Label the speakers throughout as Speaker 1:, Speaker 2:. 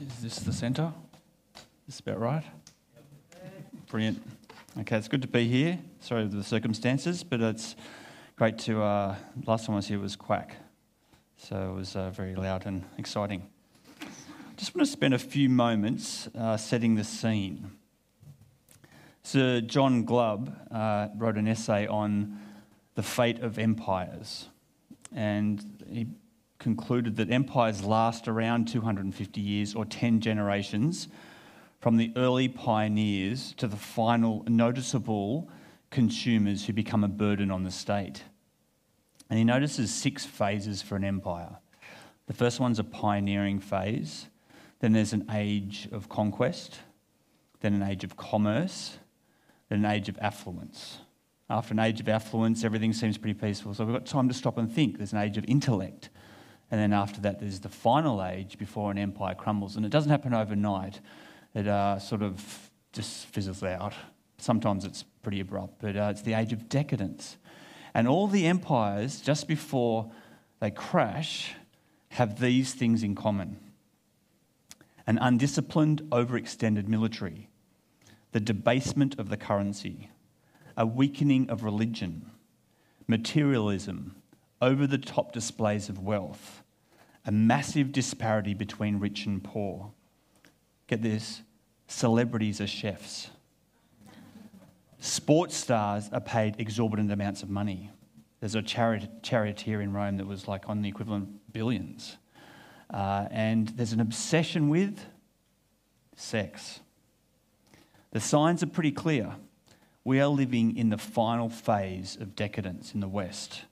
Speaker 1: Is this the centre? Is this about right? Brilliant. Okay, it's good to be here. Sorry for the circumstances, but it's great to. Uh, last time I was here was Quack, so it was uh, very loud and exciting. I just want to spend a few moments uh, setting the scene. Sir John Glubb uh, wrote an essay on the fate of empires, and he concluded that empires last around 250 years or 10 generations from the early pioneers to the final noticeable consumers who become a burden on the state. And he notices six phases for an empire. The first one's a pioneering phase, then there's an age of conquest, then an age of commerce, then an age of affluence. After an age of affluence, everything seems pretty peaceful. So we've got time to stop and think. There's an age of intellect. And then after that, there's the final age before an empire crumbles. And it doesn't happen overnight, it uh, sort of just fizzles out. Sometimes it's pretty abrupt, but uh, it's the age of decadence. And all the empires, just before they crash, have these things in common an undisciplined, overextended military, the debasement of the currency, a weakening of religion, materialism, over the top displays of wealth, a massive disparity between rich and poor. Get this celebrities are chefs. Sports stars are paid exorbitant amounts of money. There's a chariot, charioteer in Rome that was like on the equivalent billions. Uh, and there's an obsession with sex. The signs are pretty clear. We are living in the final phase of decadence in the West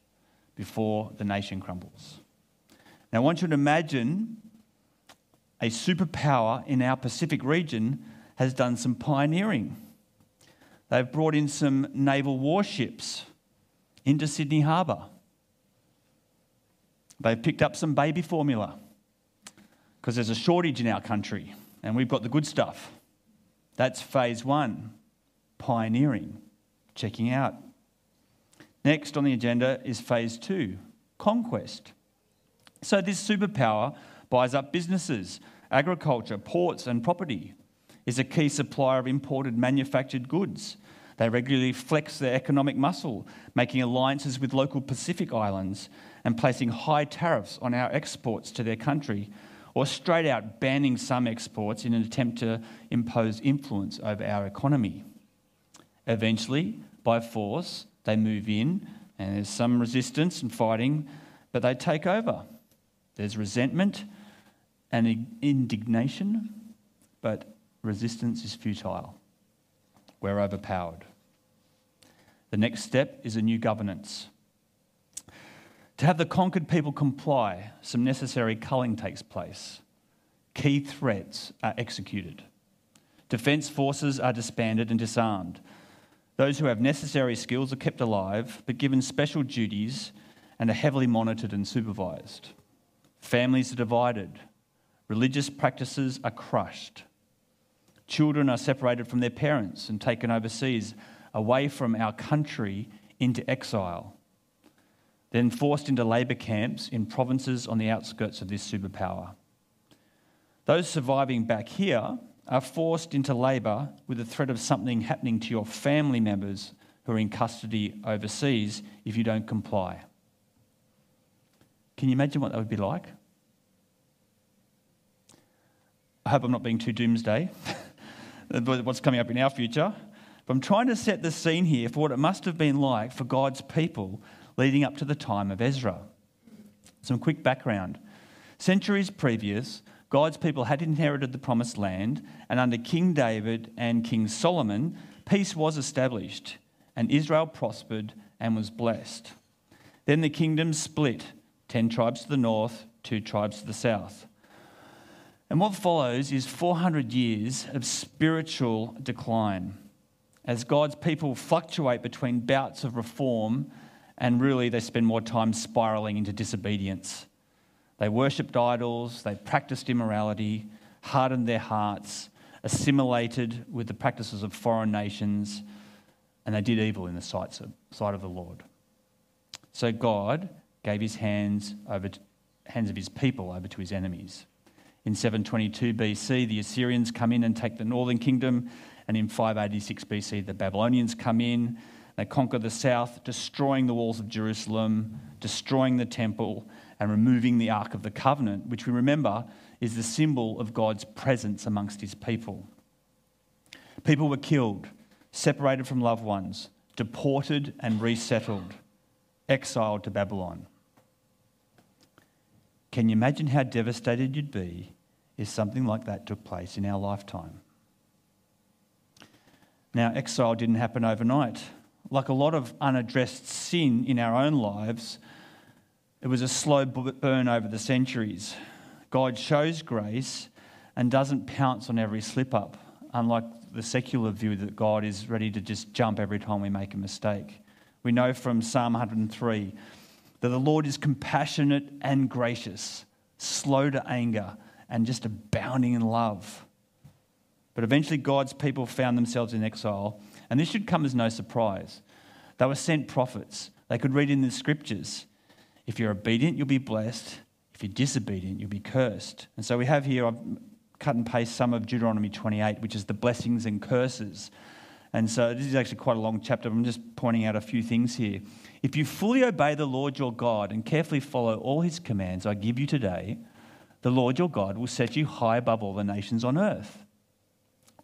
Speaker 1: before the nation crumbles. Now, I want you to imagine a superpower in our Pacific region has done some pioneering. They've brought in some naval warships into Sydney Harbour. They've picked up some baby formula because there's a shortage in our country and we've got the good stuff. That's phase one pioneering, checking out. Next on the agenda is phase two conquest. So, this superpower buys up businesses, agriculture, ports, and property, is a key supplier of imported manufactured goods. They regularly flex their economic muscle, making alliances with local Pacific islands and placing high tariffs on our exports to their country, or straight out banning some exports in an attempt to impose influence over our economy. Eventually, by force, they move in, and there's some resistance and fighting, but they take over. There's resentment and indignation, but resistance is futile. We're overpowered. The next step is a new governance. To have the conquered people comply, some necessary culling takes place. Key threats are executed. Defence forces are disbanded and disarmed. Those who have necessary skills are kept alive, but given special duties and are heavily monitored and supervised. Families are divided. Religious practices are crushed. Children are separated from their parents and taken overseas, away from our country into exile. Then forced into labour camps in provinces on the outskirts of this superpower. Those surviving back here are forced into labour with the threat of something happening to your family members who are in custody overseas if you don't comply. Can you imagine what that would be like? I hope I'm not being too doomsday, what's coming up in our future. But I'm trying to set the scene here for what it must have been like for God's people leading up to the time of Ezra. Some quick background. Centuries previous, God's people had inherited the promised land, and under King David and King Solomon, peace was established, and Israel prospered and was blessed. Then the kingdom split 10 tribes to the north, two tribes to the south. And what follows is 400 years of spiritual decline as God's people fluctuate between bouts of reform and really they spend more time spiraling into disobedience. They worshipped idols, they practiced immorality, hardened their hearts, assimilated with the practices of foreign nations, and they did evil in the sight of the Lord. So God gave his hands, over hands of his people over to his enemies. In 722 BC, the Assyrians come in and take the northern kingdom. And in 586 BC, the Babylonians come in. They conquer the south, destroying the walls of Jerusalem, destroying the temple, and removing the Ark of the Covenant, which we remember is the symbol of God's presence amongst his people. People were killed, separated from loved ones, deported and resettled, exiled to Babylon. Can you imagine how devastated you'd be if something like that took place in our lifetime? Now, exile didn't happen overnight. Like a lot of unaddressed sin in our own lives, it was a slow burn over the centuries. God shows grace and doesn't pounce on every slip up, unlike the secular view that God is ready to just jump every time we make a mistake. We know from Psalm 103 that the Lord is compassionate and gracious, slow to anger, and just abounding in love. But eventually, God's people found themselves in exile, and this should come as no surprise. They were sent prophets. They could read in the scriptures if you're obedient, you'll be blessed. If you're disobedient, you'll be cursed. And so we have here, I've cut and paste some of Deuteronomy 28, which is the blessings and curses. And so this is actually quite a long chapter. I'm just pointing out a few things here. If you fully obey the Lord your God and carefully follow all his commands I give you today, the Lord your God will set you high above all the nations on earth.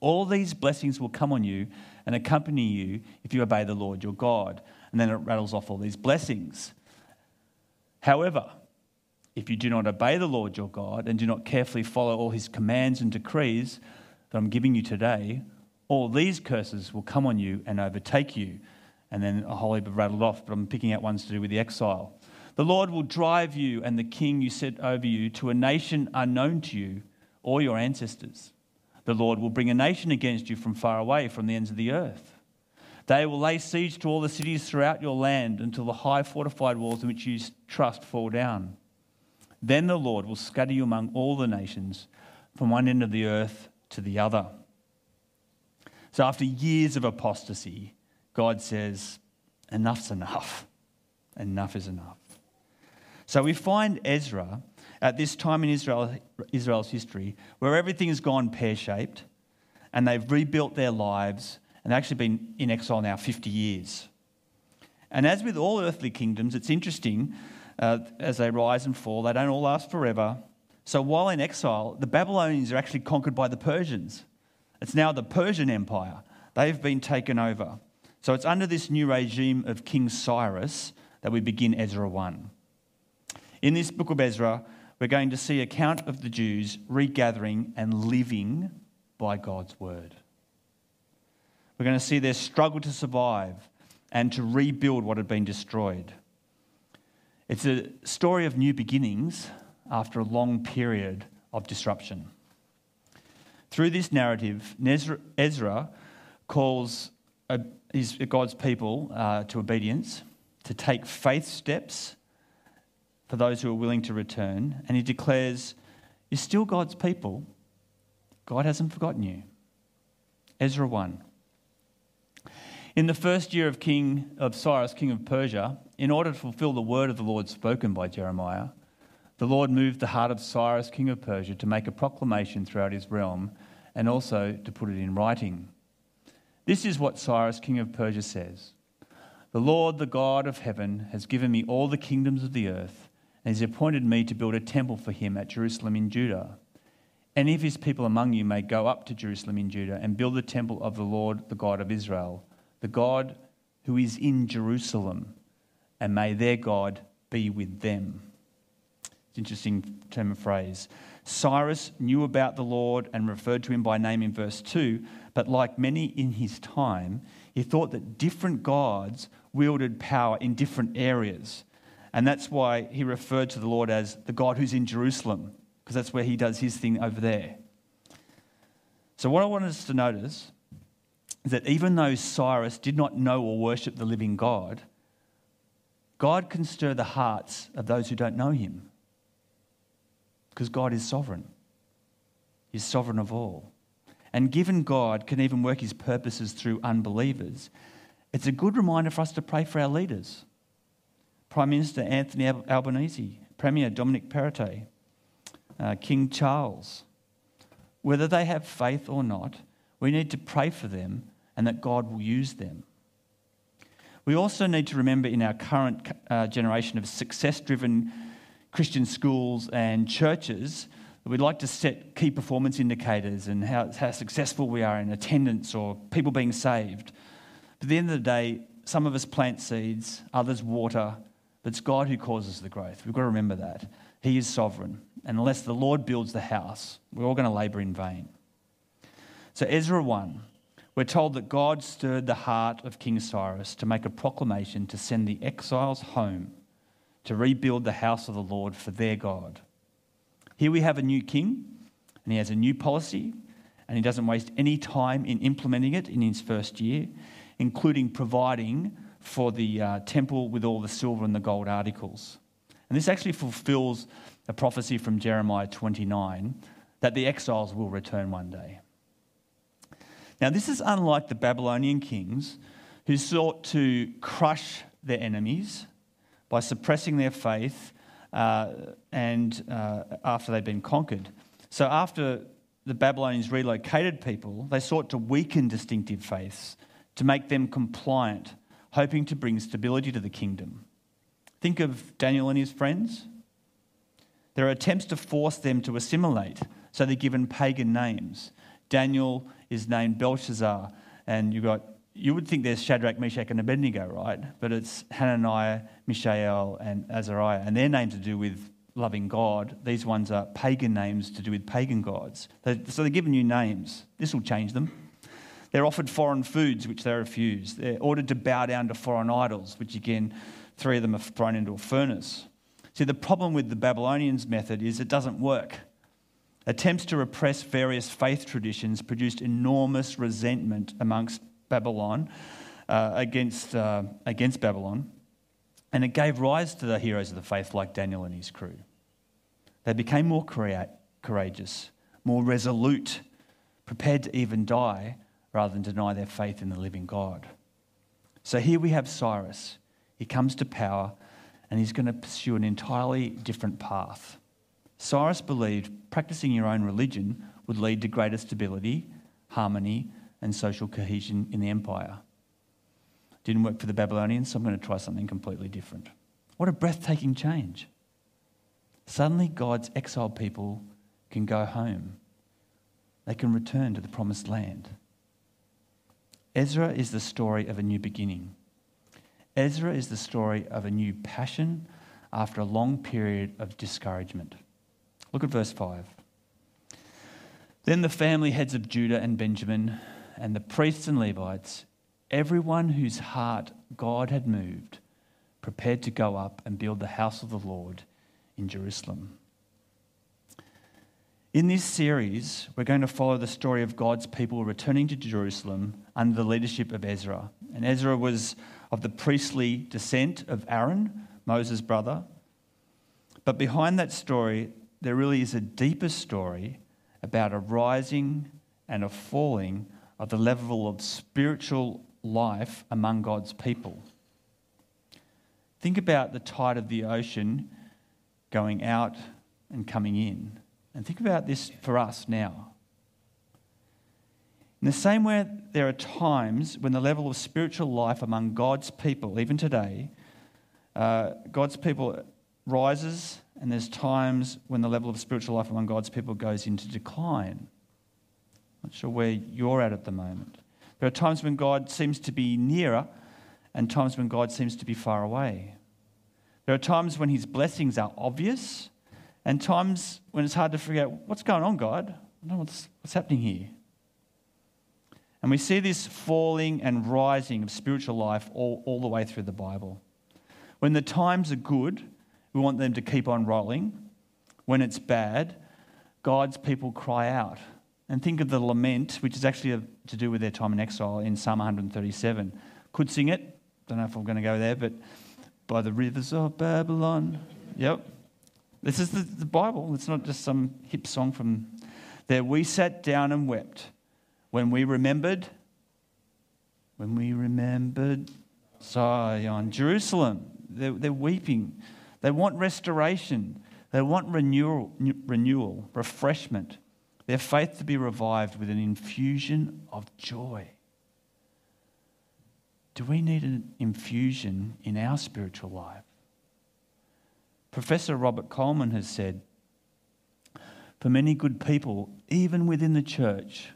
Speaker 1: All these blessings will come on you and accompany you if you obey the Lord your God. And then it rattles off all these blessings. However, if you do not obey the Lord your God and do not carefully follow all his commands and decrees that I'm giving you today, all these curses will come on you and overtake you. And then a whole heap of rattled off, but I'm picking out ones to do with the exile. The Lord will drive you and the king you set over you to a nation unknown to you or your ancestors. The Lord will bring a nation against you from far away, from the ends of the earth. They will lay siege to all the cities throughout your land until the high fortified walls in which you trust fall down. Then the Lord will scatter you among all the nations, from one end of the earth to the other. So, after years of apostasy, God says, Enough's enough. Enough is enough. So, we find Ezra at this time in Israel, Israel's history where everything has gone pear shaped and they've rebuilt their lives and actually been in exile now 50 years. And as with all earthly kingdoms, it's interesting uh, as they rise and fall, they don't all last forever. So while in exile, the Babylonians are actually conquered by the Persians. It's now the Persian Empire. They've been taken over. So it's under this new regime of King Cyrus that we begin Ezra 1. In this book of Ezra, we're going to see account of the Jews regathering and living by God's word. We're going to see their struggle to survive and to rebuild what had been destroyed. It's a story of new beginnings after a long period of disruption. Through this narrative, Ezra calls God's people uh, to obedience, to take faith steps for those who are willing to return, and he declares, You're still God's people. God hasn't forgotten you. Ezra 1. In the first year of King of Cyrus, king of Persia, in order to fulfill the word of the Lord spoken by Jeremiah, the Lord moved the heart of Cyrus, king of Persia, to make a proclamation throughout his realm and also to put it in writing. This is what Cyrus, king of Persia, says The Lord, the God of heaven, has given me all the kingdoms of the earth and has appointed me to build a temple for him at Jerusalem in Judah. Any of his people among you may go up to Jerusalem in Judah and build the temple of the Lord, the God of Israel the God who is in Jerusalem, and may their God be with them. It's an interesting term of phrase. Cyrus knew about the Lord and referred to him by name in verse 2, but like many in his time, he thought that different gods wielded power in different areas. And that's why he referred to the Lord as the God who's in Jerusalem, because that's where he does his thing over there. So, what I want us to notice is that even though Cyrus did not know or worship the living God, God can stir the hearts of those who don't know him. Because God is sovereign, He's sovereign of all. And given God can even work his purposes through unbelievers, it's a good reminder for us to pray for our leaders. Prime Minister Anthony Albanese, Premier Dominic Perrottet, uh, King Charles. Whether they have faith or not, we need to pray for them and that God will use them. We also need to remember in our current uh, generation of success driven Christian schools and churches that we'd like to set key performance indicators and how, how successful we are in attendance or people being saved. But at the end of the day, some of us plant seeds, others water, but it's God who causes the growth. We've got to remember that. He is sovereign. And unless the Lord builds the house, we're all going to labour in vain. So, Ezra 1, we're told that God stirred the heart of King Cyrus to make a proclamation to send the exiles home to rebuild the house of the Lord for their God. Here we have a new king, and he has a new policy, and he doesn't waste any time in implementing it in his first year, including providing for the uh, temple with all the silver and the gold articles. And this actually fulfills a prophecy from Jeremiah 29 that the exiles will return one day. Now, this is unlike the Babylonian kings who sought to crush their enemies by suppressing their faith uh, and uh, after they'd been conquered. So, after the Babylonians relocated people, they sought to weaken distinctive faiths to make them compliant, hoping to bring stability to the kingdom. Think of Daniel and his friends. There are attempts to force them to assimilate, so they're given pagan names. Daniel is named Belshazzar, and you've got you would think there's Shadrach, Meshach, and Abednego, right? But it's Hananiah, Mishael, and Azariah. And their names are to do with loving God. These ones are pagan names to do with pagan gods. So they're given new names. This will change them. They're offered foreign foods, which they refuse. They're ordered to bow down to foreign idols, which again, three of them are thrown into a furnace. See, the problem with the Babylonians' method is it doesn't work. Attempts to repress various faith traditions produced enormous resentment amongst Babylon, uh, against, uh, against Babylon, and it gave rise to the heroes of the faith like Daniel and his crew. They became more courageous, more resolute, prepared to even die rather than deny their faith in the living God. So here we have Cyrus. He comes to power and he's going to pursue an entirely different path. Cyrus believed practicing your own religion would lead to greater stability, harmony, and social cohesion in the empire. Didn't work for the Babylonians, so I'm going to try something completely different. What a breathtaking change. Suddenly, God's exiled people can go home. They can return to the promised land. Ezra is the story of a new beginning. Ezra is the story of a new passion after a long period of discouragement. Look at verse 5. Then the family heads of Judah and Benjamin and the priests and Levites, everyone whose heart God had moved, prepared to go up and build the house of the Lord in Jerusalem. In this series, we're going to follow the story of God's people returning to Jerusalem under the leadership of Ezra. And Ezra was of the priestly descent of Aaron, Moses' brother. But behind that story, there really is a deeper story about a rising and a falling of the level of spiritual life among God's people. Think about the tide of the ocean going out and coming in. And think about this for us now. In the same way, there are times when the level of spiritual life among God's people, even today, uh, God's people rises, and there's times when the level of spiritual life among God's people goes into decline. Not sure where you're at at the moment. There are times when God seems to be nearer and times when God seems to be far away. There are times when his blessings are obvious and times when it's hard to figure out what's going on, God? I don't know what's, what's happening here. And we see this falling and rising of spiritual life all, all the way through the Bible. When the times are good, we want them to keep on rolling. When it's bad, God's people cry out and think of the lament, which is actually to do with their time in exile in Psalm 137. Could sing it, don't know if I'm going to go there, but by the rivers of Babylon. Yep. This is the, the Bible. It's not just some hip song from there. We sat down and wept when we remembered, when we remembered Zion, Jerusalem. They're, they're weeping. They want restoration. They want renewal, renewal, refreshment, their faith to be revived with an infusion of joy. Do we need an infusion in our spiritual life? Professor Robert Coleman has said, For many good people, even within the church,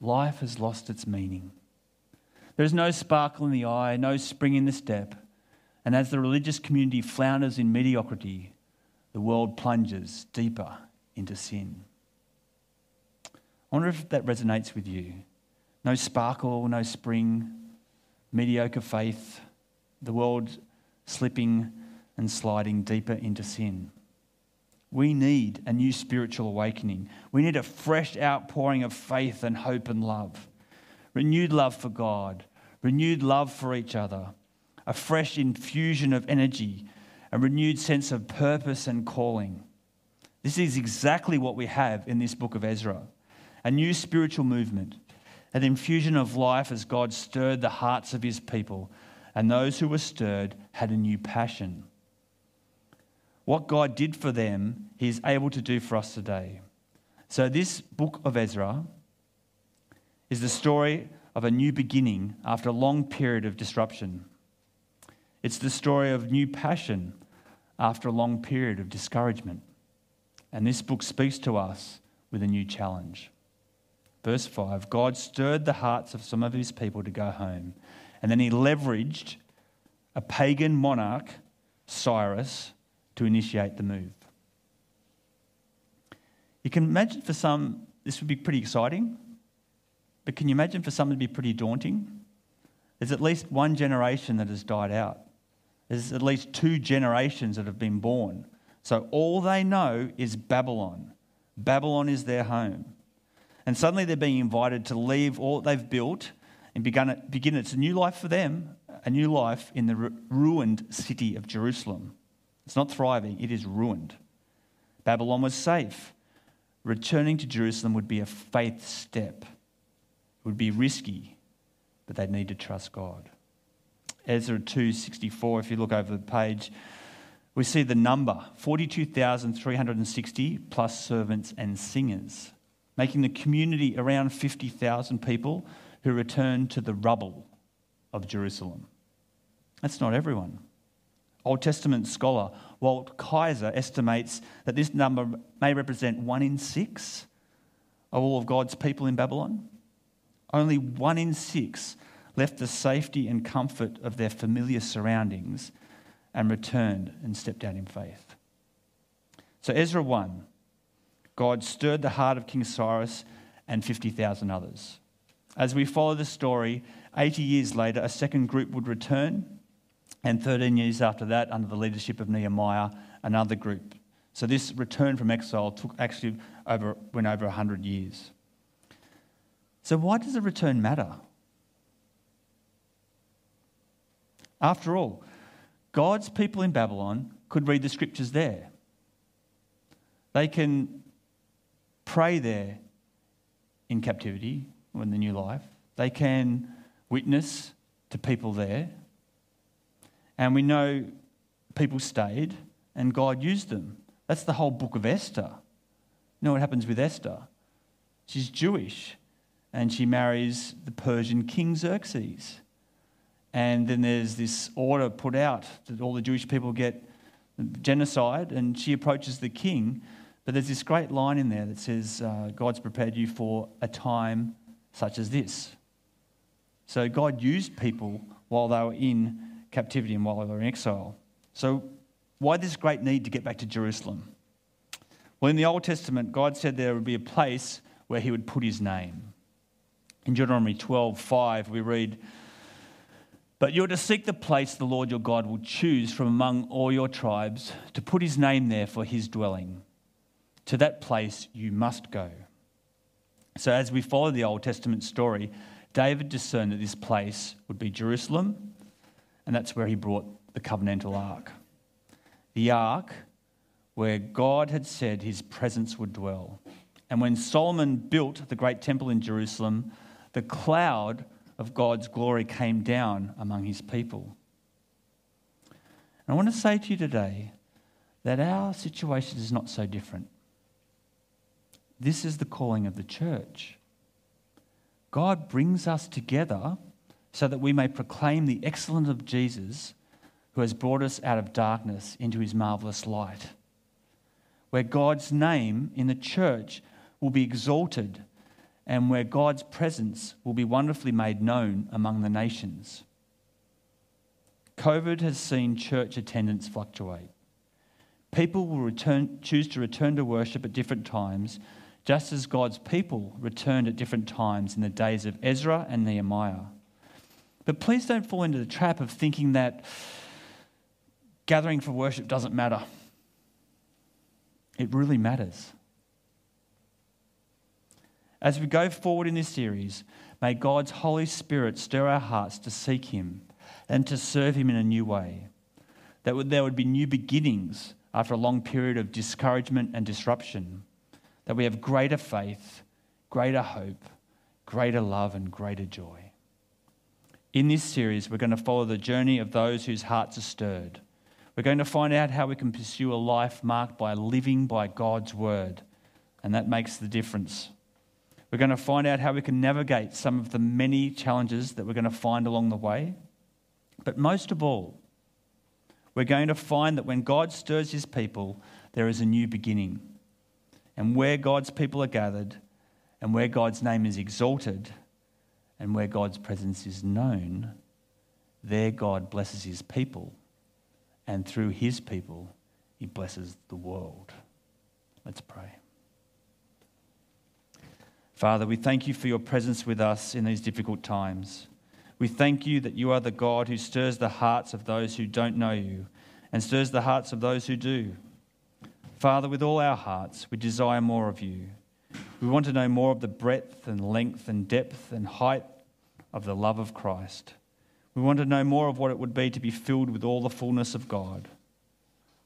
Speaker 1: life has lost its meaning. There is no sparkle in the eye, no spring in the step. And as the religious community flounders in mediocrity, the world plunges deeper into sin. I wonder if that resonates with you. No sparkle, no spring, mediocre faith, the world slipping and sliding deeper into sin. We need a new spiritual awakening. We need a fresh outpouring of faith and hope and love. Renewed love for God, renewed love for each other, a fresh infusion of energy, a renewed sense of purpose and calling. This is exactly what we have in this book of Ezra a new spiritual movement, an infusion of life as God stirred the hearts of his people, and those who were stirred had a new passion. What God did for them, he is able to do for us today. So, this book of Ezra is the story of a new beginning after a long period of disruption. It's the story of new passion after a long period of discouragement. And this book speaks to us with a new challenge. Verse 5 God stirred the hearts of some of his people to go home. And then he leveraged a pagan monarch, Cyrus, to initiate the move. You can imagine for some, this would be pretty exciting, but can you imagine for some, it'd be pretty daunting? There's at least one generation that has died out. There's at least two generations that have been born. So all they know is Babylon. Babylon is their home. And suddenly they're being invited to leave all they've built and begin, begin it's a new life for them, a new life in the ruined city of Jerusalem. It's not thriving, it is ruined. Babylon was safe. Returning to Jerusalem would be a faith step. It would be risky, but they'd need to trust God. Ezra 2:64 if you look over the page we see the number 42,360 plus servants and singers making the community around 50,000 people who returned to the rubble of Jerusalem. That's not everyone. Old Testament scholar Walt Kaiser estimates that this number may represent one in six of all of God's people in Babylon. Only one in six left the safety and comfort of their familiar surroundings and returned and stepped out in faith. So, Ezra 1, God stirred the heart of King Cyrus and 50,000 others. As we follow the story, 80 years later, a second group would return, and 13 years after that, under the leadership of Nehemiah, another group. So, this return from exile took actually over, went over 100 years. So, why does a return matter? After all, God's people in Babylon could read the scriptures there. They can pray there in captivity or in the new life. They can witness to people there. And we know people stayed and God used them. That's the whole book of Esther. You know what happens with Esther? She's Jewish and she marries the Persian king Xerxes. And then there's this order put out that all the Jewish people get genocide, and she approaches the king. But there's this great line in there that says, uh, God's prepared you for a time such as this. So God used people while they were in captivity and while they were in exile. So, why this great need to get back to Jerusalem? Well, in the Old Testament, God said there would be a place where he would put his name. In Deuteronomy 12 5, we read, but you're to seek the place the Lord your God will choose from among all your tribes to put his name there for his dwelling. To that place you must go. So, as we follow the Old Testament story, David discerned that this place would be Jerusalem, and that's where he brought the covenantal ark. The ark where God had said his presence would dwell. And when Solomon built the great temple in Jerusalem, the cloud of God's glory came down among his people. And I want to say to you today that our situation is not so different. This is the calling of the church. God brings us together so that we may proclaim the excellence of Jesus who has brought us out of darkness into his marvelous light. Where God's name in the church will be exalted and where God's presence will be wonderfully made known among the nations. COVID has seen church attendance fluctuate. People will return, choose to return to worship at different times, just as God's people returned at different times in the days of Ezra and Nehemiah. But please don't fall into the trap of thinking that gathering for worship doesn't matter. It really matters. As we go forward in this series, may God's Holy Spirit stir our hearts to seek Him and to serve Him in a new way. That there would be new beginnings after a long period of discouragement and disruption. That we have greater faith, greater hope, greater love, and greater joy. In this series, we're going to follow the journey of those whose hearts are stirred. We're going to find out how we can pursue a life marked by living by God's word, and that makes the difference. We're going to find out how we can navigate some of the many challenges that we're going to find along the way. But most of all, we're going to find that when God stirs his people, there is a new beginning. And where God's people are gathered, and where God's name is exalted, and where God's presence is known, there God blesses his people. And through his people, he blesses the world. Let's pray. Father, we thank you for your presence with us in these difficult times. We thank you that you are the God who stirs the hearts of those who don't know you and stirs the hearts of those who do. Father, with all our hearts, we desire more of you. We want to know more of the breadth and length and depth and height of the love of Christ. We want to know more of what it would be to be filled with all the fullness of God.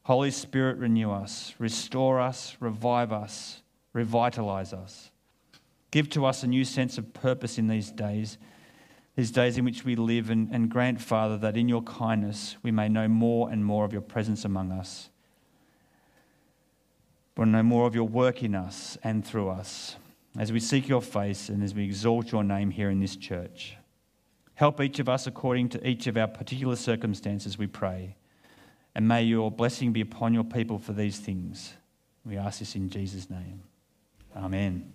Speaker 1: Holy Spirit, renew us, restore us, revive us, revitalize us. Give to us a new sense of purpose in these days these days in which we live, and, and grant, Father, that in your kindness we may know more and more of your presence among us. But know more of your work in us and through us as we seek your face and as we exalt your name here in this church. Help each of us according to each of our particular circumstances, we pray. And may your blessing be upon your people for these things. We ask this in Jesus' name. Amen.